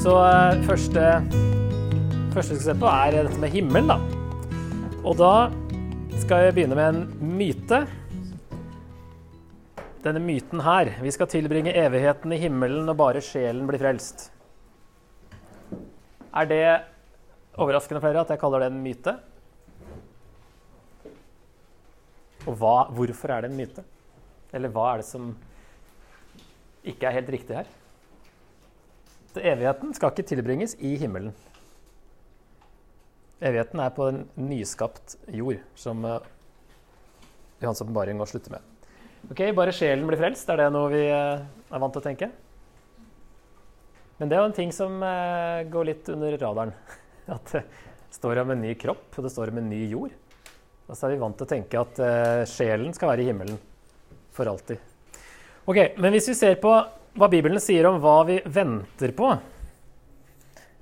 Så eh, første, første vi skal se på, er dette med himmelen, da. Og da skal jeg begynne med en myte. Denne myten her. Vi skal tilbringe evigheten i himmelen når bare sjelen blir frelst. Er det overraskende for dere at jeg kaller det en myte? Og hva, hvorfor er det en myte? Eller hva er det som ikke er helt riktig her? Evigheten skal ikke tilbringes i himmelen. Evigheten er på en nyskapt jord, som uh, Johans åpenbaring må slutte med. Ok, Bare sjelen blir frelst, er det noe vi uh, er vant til å tenke? Men det er jo en ting som uh, går litt under radaren. At det står om en ny kropp, og det står om en ny jord. Og så er vi vant til å tenke at sjelen skal være i himmelen for alltid. Ok, Men hvis vi ser på hva Bibelen sier om hva vi venter på,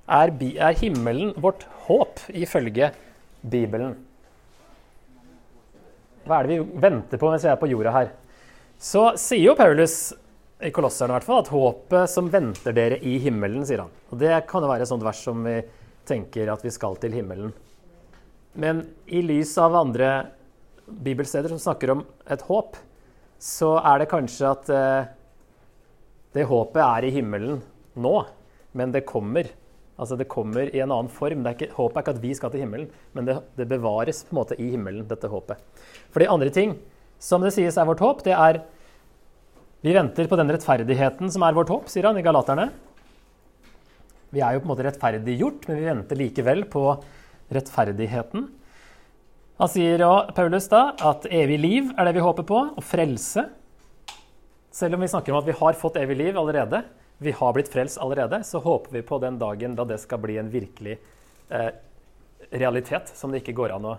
er, er himmelen vårt håp, ifølge Bibelen. Hva er det vi venter på mens vi er på jorda her? Så sier jo Paulus i Kolosserne hvert fall, at håpet som venter dere i himmelen, sier han. Og Det kan jo være et sånt vers som vi tenker at vi skal til himmelen. Men i lys av andre bibelsteder som snakker om et håp, så er det kanskje at eh, det håpet er i himmelen nå, men det kommer. Altså Det kommer i en annen form. Er ikke, håpet er ikke at vi skal til himmelen, men det, det, bevares på en måte i himmelen, dette håpet. For de andre ting som det sies er vårt håp, det er Vi venter på den rettferdigheten som er vårt håp, sier han i Galaterne. Vi er jo på en måte rettferdiggjort, men vi venter likevel på rettferdigheten. Han sier også, Paulus da, at evig liv er det vi håper på, og frelse. Selv om vi snakker om at vi har fått evig liv allerede, vi har blitt frelst allerede, så håper vi på den dagen da det skal bli en virkelig eh, realitet som det ikke går an å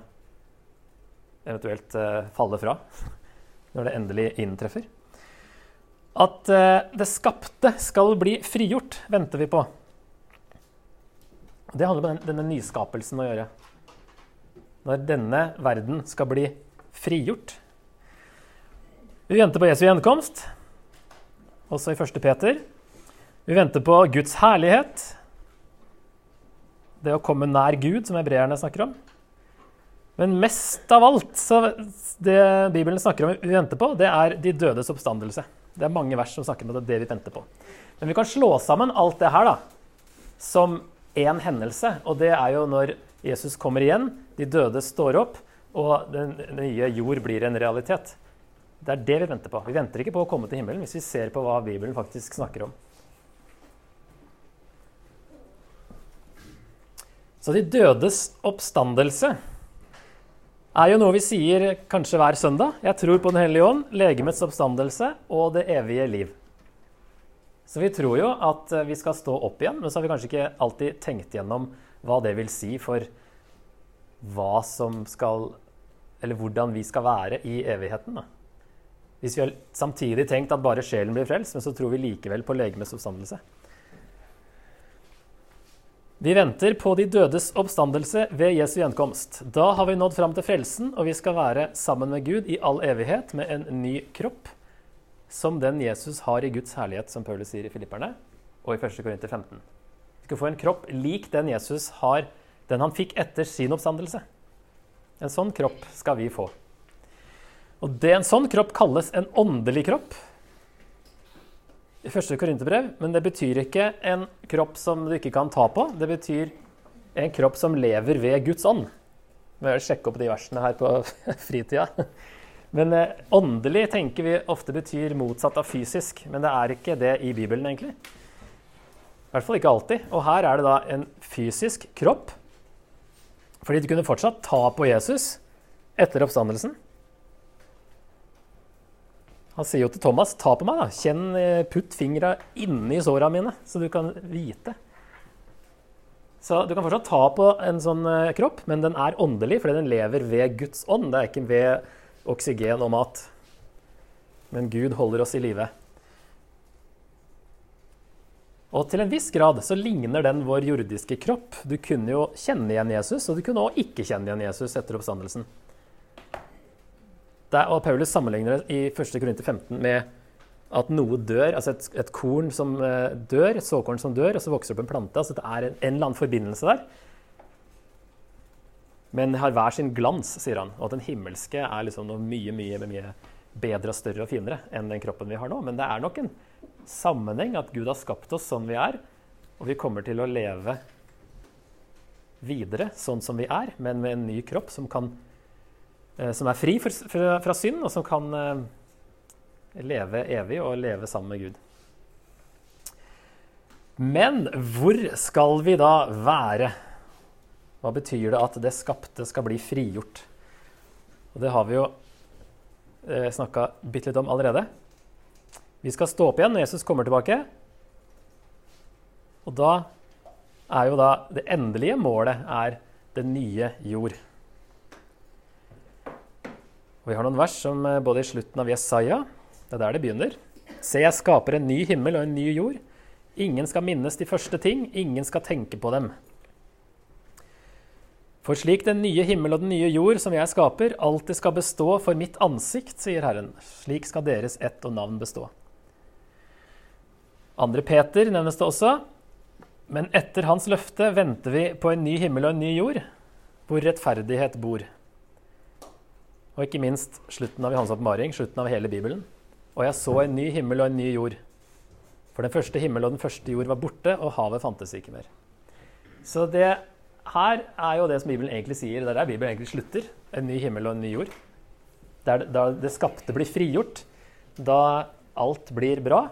eventuelt eh, falle fra når det endelig inntreffer. At eh, det skapte skal bli frigjort, venter vi på. Det handler om denne nyskapelsen å gjøre. Når denne verden skal bli frigjort. Vi venter på Jesu gjenkomst også i 1. Peter. Vi venter på Guds herlighet. Det å komme nær Gud, som hebreerne snakker om. Men mest av alt så det Bibelen snakker om vi venter på, det er de dødes oppstandelse. Det er mange vers som snakker om det, det vi venter på. Men vi kan slå sammen alt det her da, som én hendelse. Og det er jo når Jesus kommer igjen, de døde står opp, og den nye jord blir en realitet. Det er det vi venter på. Vi venter ikke på å komme til himmelen hvis vi ser på hva Bibelen faktisk snakker om. Så de dødes oppstandelse er jo noe vi sier kanskje hver søndag. Jeg tror på Den hellige ånd, legemets oppstandelse og det evige liv. Så vi tror jo at vi skal stå opp igjen, men så har vi kanskje ikke alltid tenkt gjennom hva det vil si for hva som skal Eller hvordan vi skal være i evigheten. da. Hvis vi har samtidig tenkt at bare sjelen blir frelst, men så tror vi likevel på legemets oppstandelse. Vi venter på de dødes oppstandelse ved Jesu gjenkomst. Da har vi nådd fram til frelsen, og vi skal være sammen med Gud i all evighet med en ny kropp, som den Jesus har i Guds herlighet, som Paulus sier i Filipperne, og i 1. Korinter 15. Vi skal få en kropp lik den Jesus har, den han fikk etter sin oppstandelse. En sånn kropp skal vi få. Og det En sånn kropp kalles en åndelig kropp i første korinterbrev, men det betyr ikke en kropp som du ikke kan ta på. Det betyr en kropp som lever ved Guds ånd. Vi må sjekke opp de versene her på fritida. Men eh, åndelig tenker vi ofte betyr motsatt av fysisk, men det er ikke det i Bibelen, egentlig. I hvert fall ikke alltid. Og her er det da en fysisk kropp. Fordi du kunne fortsatt ta på Jesus etter oppstandelsen. Han sier jo til Thomas, ta på meg, da. Kjenn, eh, putt fingra inni såra mine, så du kan vite. Så du kan fortsatt ta på en sånn eh, kropp, men den er åndelig fordi den lever ved Guds ånd. Det er ikke ved oksygen og mat. Men Gud holder oss i live. Og til en viss grad så ligner den vår jordiske kropp. Du kunne jo kjenne igjen Jesus, og du kunne òg ikke kjenne igjen Jesus etter oppstandelsen. Der, og Paulus sammenligner det i 1. Korinter 15 med at noe dør, altså et, et korn som dør, et såkorn som dør, og så vokser det opp en plante. altså Det er en, en eller annen forbindelse der. Men har hver sin glans, sier han. Og at den himmelske er liksom noe mye, mye, mye bedre og større og finere enn den kroppen vi har nå. Men det er nok en sammenheng at Gud har skapt oss sånn vi er, og vi kommer til å leve videre sånn som vi er, men med en ny kropp som, kan, som er fri for, fra, fra synd, og som kan uh, leve evig og leve sammen med Gud. Men hvor skal vi da være? Hva betyr det at det skapte skal bli frigjort? Og Det har vi jo eh, snakka bitte litt om allerede. Vi skal stå opp igjen når Jesus kommer tilbake. Og da er jo da det endelige målet er den nye jord. Og Vi har noen vers som eh, både i slutten av Jesaja det er der det begynner. Se, jeg skaper en ny himmel og en ny jord. Ingen skal minnes de første ting, ingen skal tenke på dem. For slik den nye himmel og den nye jord som jeg skaper, alltid skal bestå for mitt ansikt, sier Herren, slik skal deres ett og navn bestå. Andre Peter nevnes det også. Men etter hans løfte venter vi på en ny himmel og en ny jord, hvor rettferdighet bor. Og ikke minst slutten av Johans oppmaring, slutten av hele Bibelen. Og jeg så en ny himmel og en ny jord. For den første himmel og den første jord var borte, og havet fantes ikke mer. Så det her er jo det som Bibelen egentlig sier. Det er der Bibelen egentlig slutter. En ny himmel og en ny jord. Der, da det skapte blir frigjort. Da alt blir bra.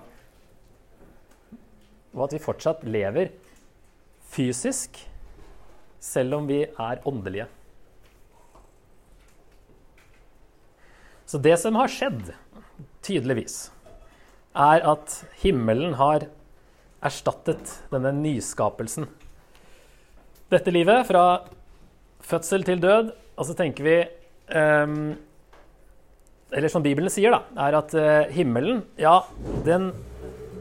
Og at vi fortsatt lever fysisk, selv om vi er åndelige. Så det som har skjedd tydeligvis, er at himmelen har erstattet denne nyskapelsen. Dette livet, fra fødsel til død, og så tenker vi um, Eller som Bibelen sier, da, er at uh, himmelen, ja, den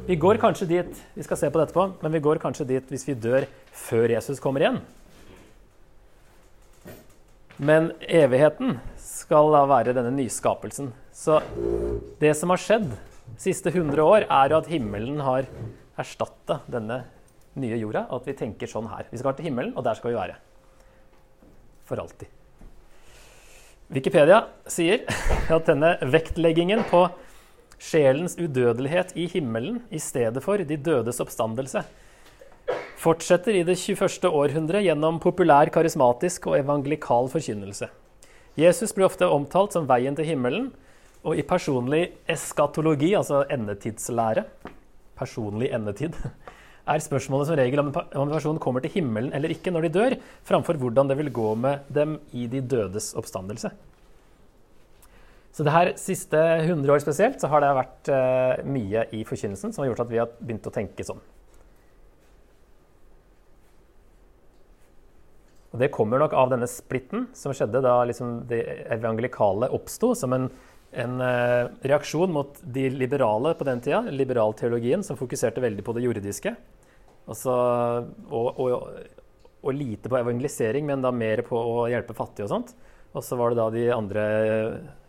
Vi går kanskje dit Vi skal se på dette på, men vi går kanskje dit hvis vi dør før Jesus kommer igjen. Men evigheten skal da være denne nyskapelsen. Så det som har skjedd de siste 100 år, er jo at himmelen har erstatta denne nye jorda, at vi tenker sånn her. Vi skal til himmelen, og der skal vi være. For alltid. Wikipedia sier at denne vektleggingen på sjelens udødelighet i himmelen i stedet for de dødes oppstandelse fortsetter i det 21. århundre gjennom populær, karismatisk og evangelikal forkynnelse. Jesus blir ofte omtalt som veien til himmelen, og i personlig eskatologi, altså endetidslære, personlig endetid, er spørsmålet som regel om en person kommer til himmelen eller ikke når de dør, framfor hvordan det vil gå med dem i de dødes oppstandelse. Så det her siste 100 år spesielt så har det vært uh, mye i forkynnelsen som har gjort at vi har begynt å tenke sånn. Og Det kommer nok av denne splitten som skjedde da liksom det evangelikale oppsto som en en uh, reaksjon mot de liberale på den tida, liberalteologien, som fokuserte veldig på det jordiske. Altså, og, og, og, lite på evangelisering, men da mer på å hjelpe fattige og sånt. Og så var det da de andre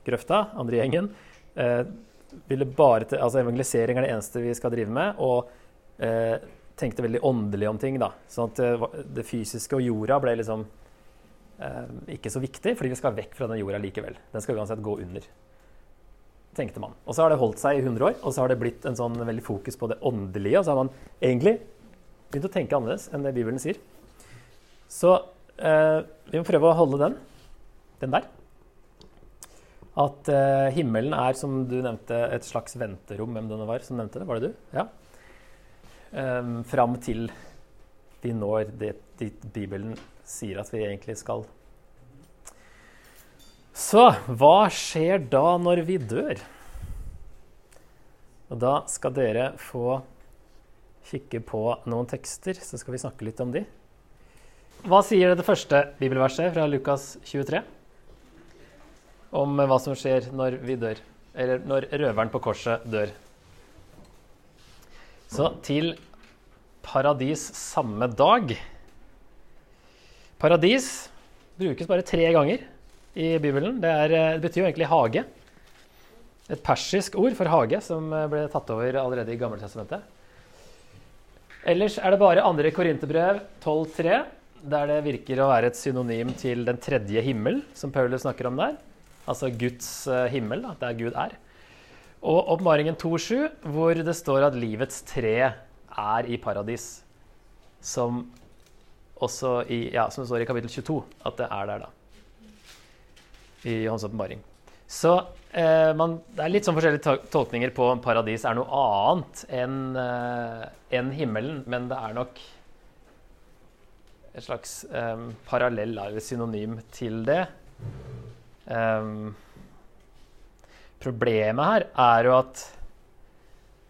grøfta, andre gjengen, Uh, ville bare til, altså Evangelisering er det eneste vi skal drive med, og eh, tenkte veldig åndelig om ting. da. Sånn at det, eh, det fysiske og jorda ble liksom eh, ikke så viktig, fordi vi skal vekk fra den jorda likevel. Den skal uansett gå under tenkte man. Og så har det holdt seg i 100 år, og så har det blitt en sånn veldig fokus på det åndelige. Og så har man egentlig begynt å tenke annerledes enn det Bibelen sier. Så eh, vi må prøve å holde den, den der. At eh, himmelen er, som du nevnte, et slags venterom. Hvem det var som nevnte det? Var det du? Ja. Um, fram til vi når det dit Bibelen sier at vi egentlig skal så hva skjer da når vi dør? Og da skal dere få kikke på noen tekster, så skal vi snakke litt om de. Hva sier det første bibelverset fra Lukas 23 om hva som skjer når vi dør? Eller når røveren på korset dør. Så til paradis samme dag. Paradis brukes bare tre ganger i Bibelen. Det, er, eh, det betyr jo egentlig hage. Et persisk ord for hage som eh, ble tatt over allerede i Gammeltestamentet. Ellers er det bare andre Korinterbrev 12.3, der det virker å være et synonym til den tredje himmel, som Paulus snakker om der. Altså Guds eh, himmel, da, der Gud er. Og Oppmaringen 2.7, hvor det står at livets tre er i paradis. Som også i, ja, som står i kapittel 22, at det er der, da. I Hans åpenbaring. Så eh, man, det er litt sånn forskjellige tolkninger på om paradis er noe annet enn eh, en himmelen, men det er nok et slags eh, parallell eller synonym til det. Um, problemet her er jo at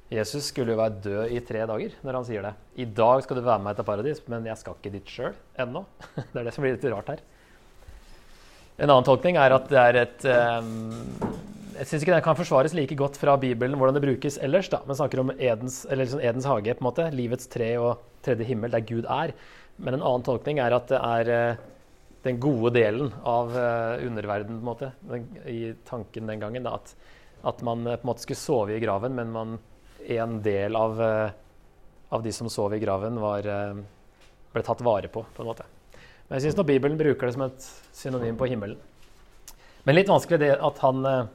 Jesus skulle jo være død i tre dager når han sier det. I dag skal du være med meg til paradis, men jeg skal ikke dit sjøl ennå. Det er det som blir litt rart her. En annen tolkning er at det er et um, Jeg syns ikke den kan forsvares like godt fra Bibelen hvordan det brukes ellers. da. Man snakker om Edens, liksom Edens hage, på en måte. Livets tre og tredje himmel, der Gud er. Men en annen tolkning er at det er uh, den gode delen av uh, underverdenen, på en måte, den, i tanken den gangen. Da, at, at man uh, på en måte skulle sove i graven, men man en del av, uh, av, de som sov i graven, var, uh, ble tatt vare på. på en måte. Men jeg syns Bibelen bruker det som et synonym på himmelen. Men litt vanskelig det at han eh,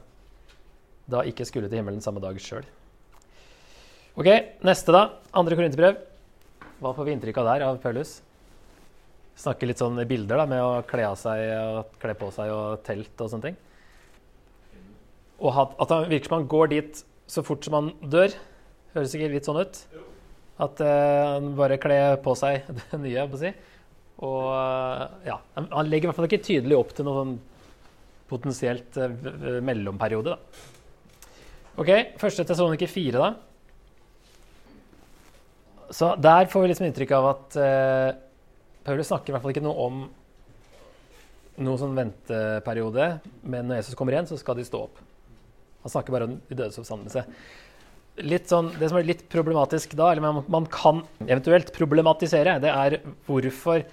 da ikke skulle til himmelen samme dag sjøl. Ok, neste, da. Andre korinterbrev. Hva får vi inntrykk av der av Paulus? Snakker litt sånn i bilder da, med å kle, av seg, og kle på seg og telt og sånne ting. Og at han virker som han går dit så fort som han dør. Høres sikkert litt sånn ut. At uh, han bare kler på seg det nye, på må si. Og uh, ja, han legger i hvert fall ikke tydelig opp til noen potensielt uh, mellomperiode, da. OK, første Tessaloniker 4, da. Så der får vi liksom inntrykk av at uh, Paulus snakker i hvert fall ikke noe om noen sånn venteperiode, men når Jesus kommer igjen, så skal de stå opp. Han snakker bare om de dødes oppstandelse sånn, det som er litt problematisk da, eller man, kan eventuelt problematisere, det er hvorfor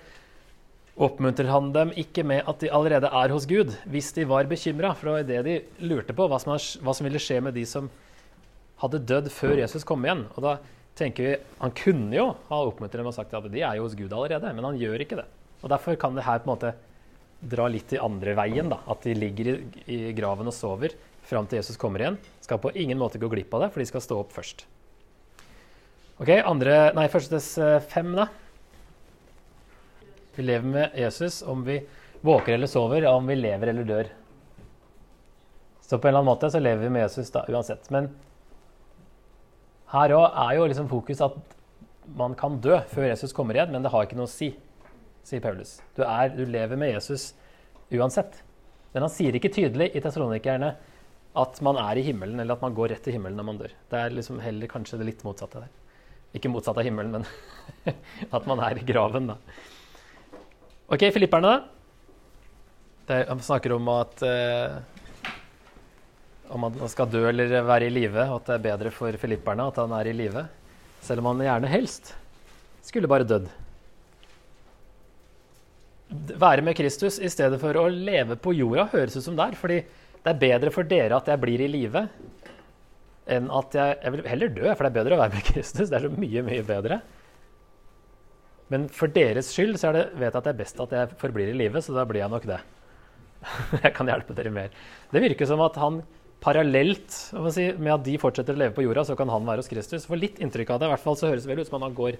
oppmuntrer han dem ikke med at de allerede er hos Gud, hvis de var bekymra? For det de lurte på, hva som, hva som, ville skje med de som hadde dødd før Jesus kom igjen. Og da tenker vi, Han kunne jo ha oppmuntret dem og sagt at de er jo hos Gud allerede, men han gjør ikke det. Og Derfor kan det her på en måte dra litt i andre veien. da, At de ligger i, i graven og sover fram til Jesus kommer igjen. Skal på ingen måte gå glipp av det, for de skal stå opp først. Ok, andre, nei, Førstes fem, da. Vi lever med Jesus om vi våker eller sover, om vi lever eller dør. Så på en eller annen måte så lever vi med Jesus da, uansett. Men her òg er jo liksom fokus at man kan dø før Jesus kommer igjen, men det har ikke noe å si, sier Paulus. Du, er, du lever med Jesus uansett. Men han sier ikke tydelig i Tessalonikerne at man er i himmelen, eller at man går rett til himmelen når man dør. Det er liksom heller kanskje det litt motsatte der. Ikke motsatt av himmelen, men at man er i graven, da. OK, filipperne, da. De snakker om at uh, om man skal dø eller være i live, at det er bedre for filipperne at han er i live. Selv om han gjerne helst skulle bare dødd. Være med Kristus i stedet for å leve på jorda høres ut som der. fordi det er bedre for dere at jeg blir i live enn at jeg Jeg vil heller dø, for det er bedre å være med Kristus. Det er så mye, mye bedre. Men for deres skyld så det, vet jeg at det er best at jeg forblir i live, så da blir jeg nok det. jeg kan hjelpe dere mer. Det virker som at han parallelt si, med at de fortsetter å leve på jorda, så kan han være hos Kristus. Får litt inntrykk av det. I hvert fall så høres det vel ut som om han går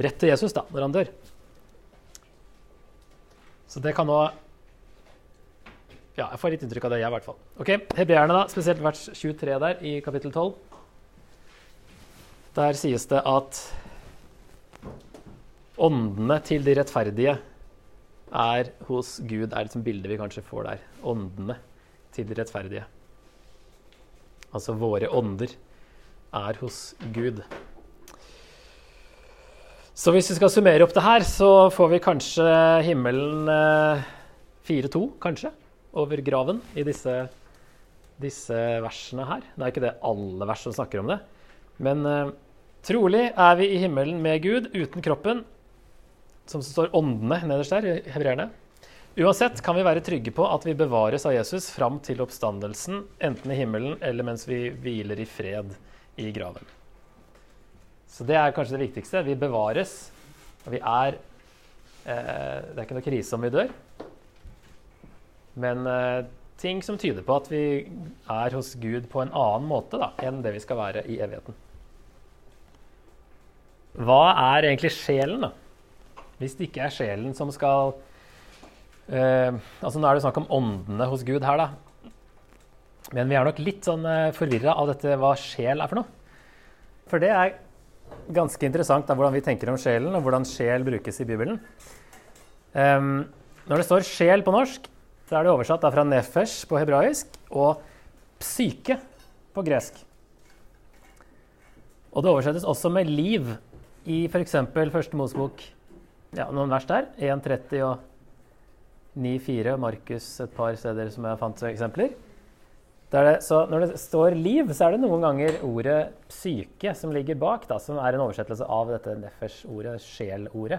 rett til Jesus da, når han dør. Så det kan nå ja, jeg får litt inntrykk av det, jeg i hvert fall. Ok, Hebreerne, da, spesielt vers 23 der i kapittel 12. Der sies det at åndene til de rettferdige er hos Gud. er liksom bildet vi kanskje får der. Åndene til de rettferdige. Altså våre ånder er hos Gud. Så hvis vi skal summere opp det her, så får vi kanskje himmelen eh, 4-2, kanskje over graven i disse, disse, versene her. Det er ikke det alle vers som snakker om det. Men eh, trolig er vi i himmelen med Gud uten kroppen, som står åndene nederst der i hebreerne. Uansett kan vi være trygge på at vi bevares av Jesus fram til oppstandelsen, enten i himmelen eller mens vi hviler i fred i graven. Så det er kanskje det viktigste. Vi bevares. Og vi er eh, Det er ikke noe krise om vi dør. Men eh, ting som tyder på at vi er hos Gud på en annen måte da, enn det vi skal være i evigheten. Hva er egentlig sjelen, da? Hvis det ikke er sjelen som skal eh, altså Nå er det snakk om åndene hos Gud her, da. Men vi er nok litt sånn eh, forvirra av dette hva sjel er for noe. For det er ganske interessant da, hvordan vi tenker om sjelen, og hvordan sjel brukes i Bibelen. Eh, når det står 'sjel' på norsk, så er det oversatt fra nefesh på hebraisk og psyke på gresk. Og det oversettes også med liv i f.eks. Første Mosebok, ja, noen vers der, 1.30 og 9.4, Markus et par steder som jeg fant eksempler. Det, så når det står liv, så er det noen ganger ordet psyke som ligger bak, da, som er en oversettelse av dette nefers-ordet, sjel-ordet.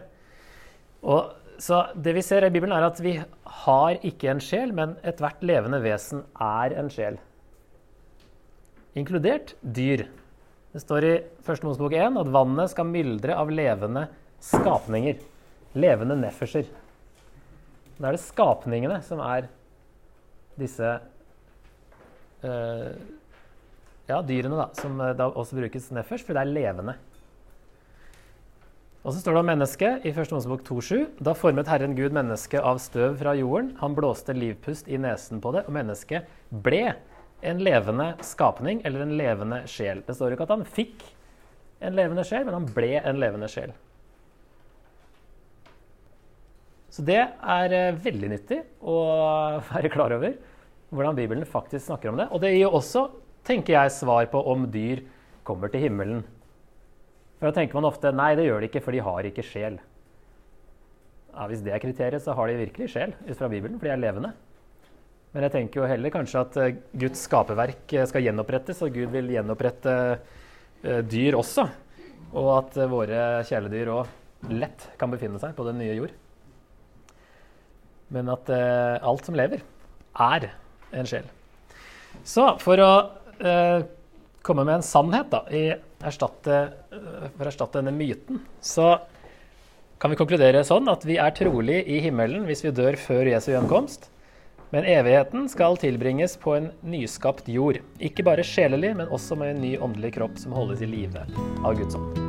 Så det vi ser i Bibelen, er at vi har ikke en sjel, men ethvert levende vesen er en sjel. Inkludert dyr. Det står i 1. Mosebok 1 at vannet skal myldre av levende skapninger. Levende nefferser. Da er det skapningene som er disse uh, ja, dyrene, da, som da også brukes neffers, for det er levende. Og så står det om mennesket i 1. Mosebok 2,7. Da formet Herren Gud mennesket av støv fra jorden. Han blåste livpust i nesen på det, og mennesket ble en levende skapning eller en levende sjel. Det står ikke at han fikk en levende sjel, men han ble en levende sjel. Så det er eh, veldig nyttig å være klar over hvordan Bibelen faktisk snakker om det. Og det gir også, tenker jeg, svar på om dyr kommer til himmelen for da tenker man ofte nei, det gjør de ikke, for de har ikke sjel. Ja, Hvis det er kriteriet, så har de virkelig sjel ut fra Bibelen, for de er levende. Men jeg tenker jo heller kanskje at uh, Guds skaperverk uh, skal gjenopprettes, og Gud vil gjenopprette dyr også. Og at våre kjæledyr òg lett kan befinne seg på den nye jord. Men at alt som lever, er en sjel. Så for å komme med en sannhet da, erstatte, for å erstatte denne myten, så kan vi konkludere sånn at vi er trolig i himmelen hvis vi dør før Jesu gjenkomst. Men evigheten skal tilbringes på en nyskapt jord. Ikke bare sjelelig, men også med en ny åndelig kropp som holdes i live av Guds ånd.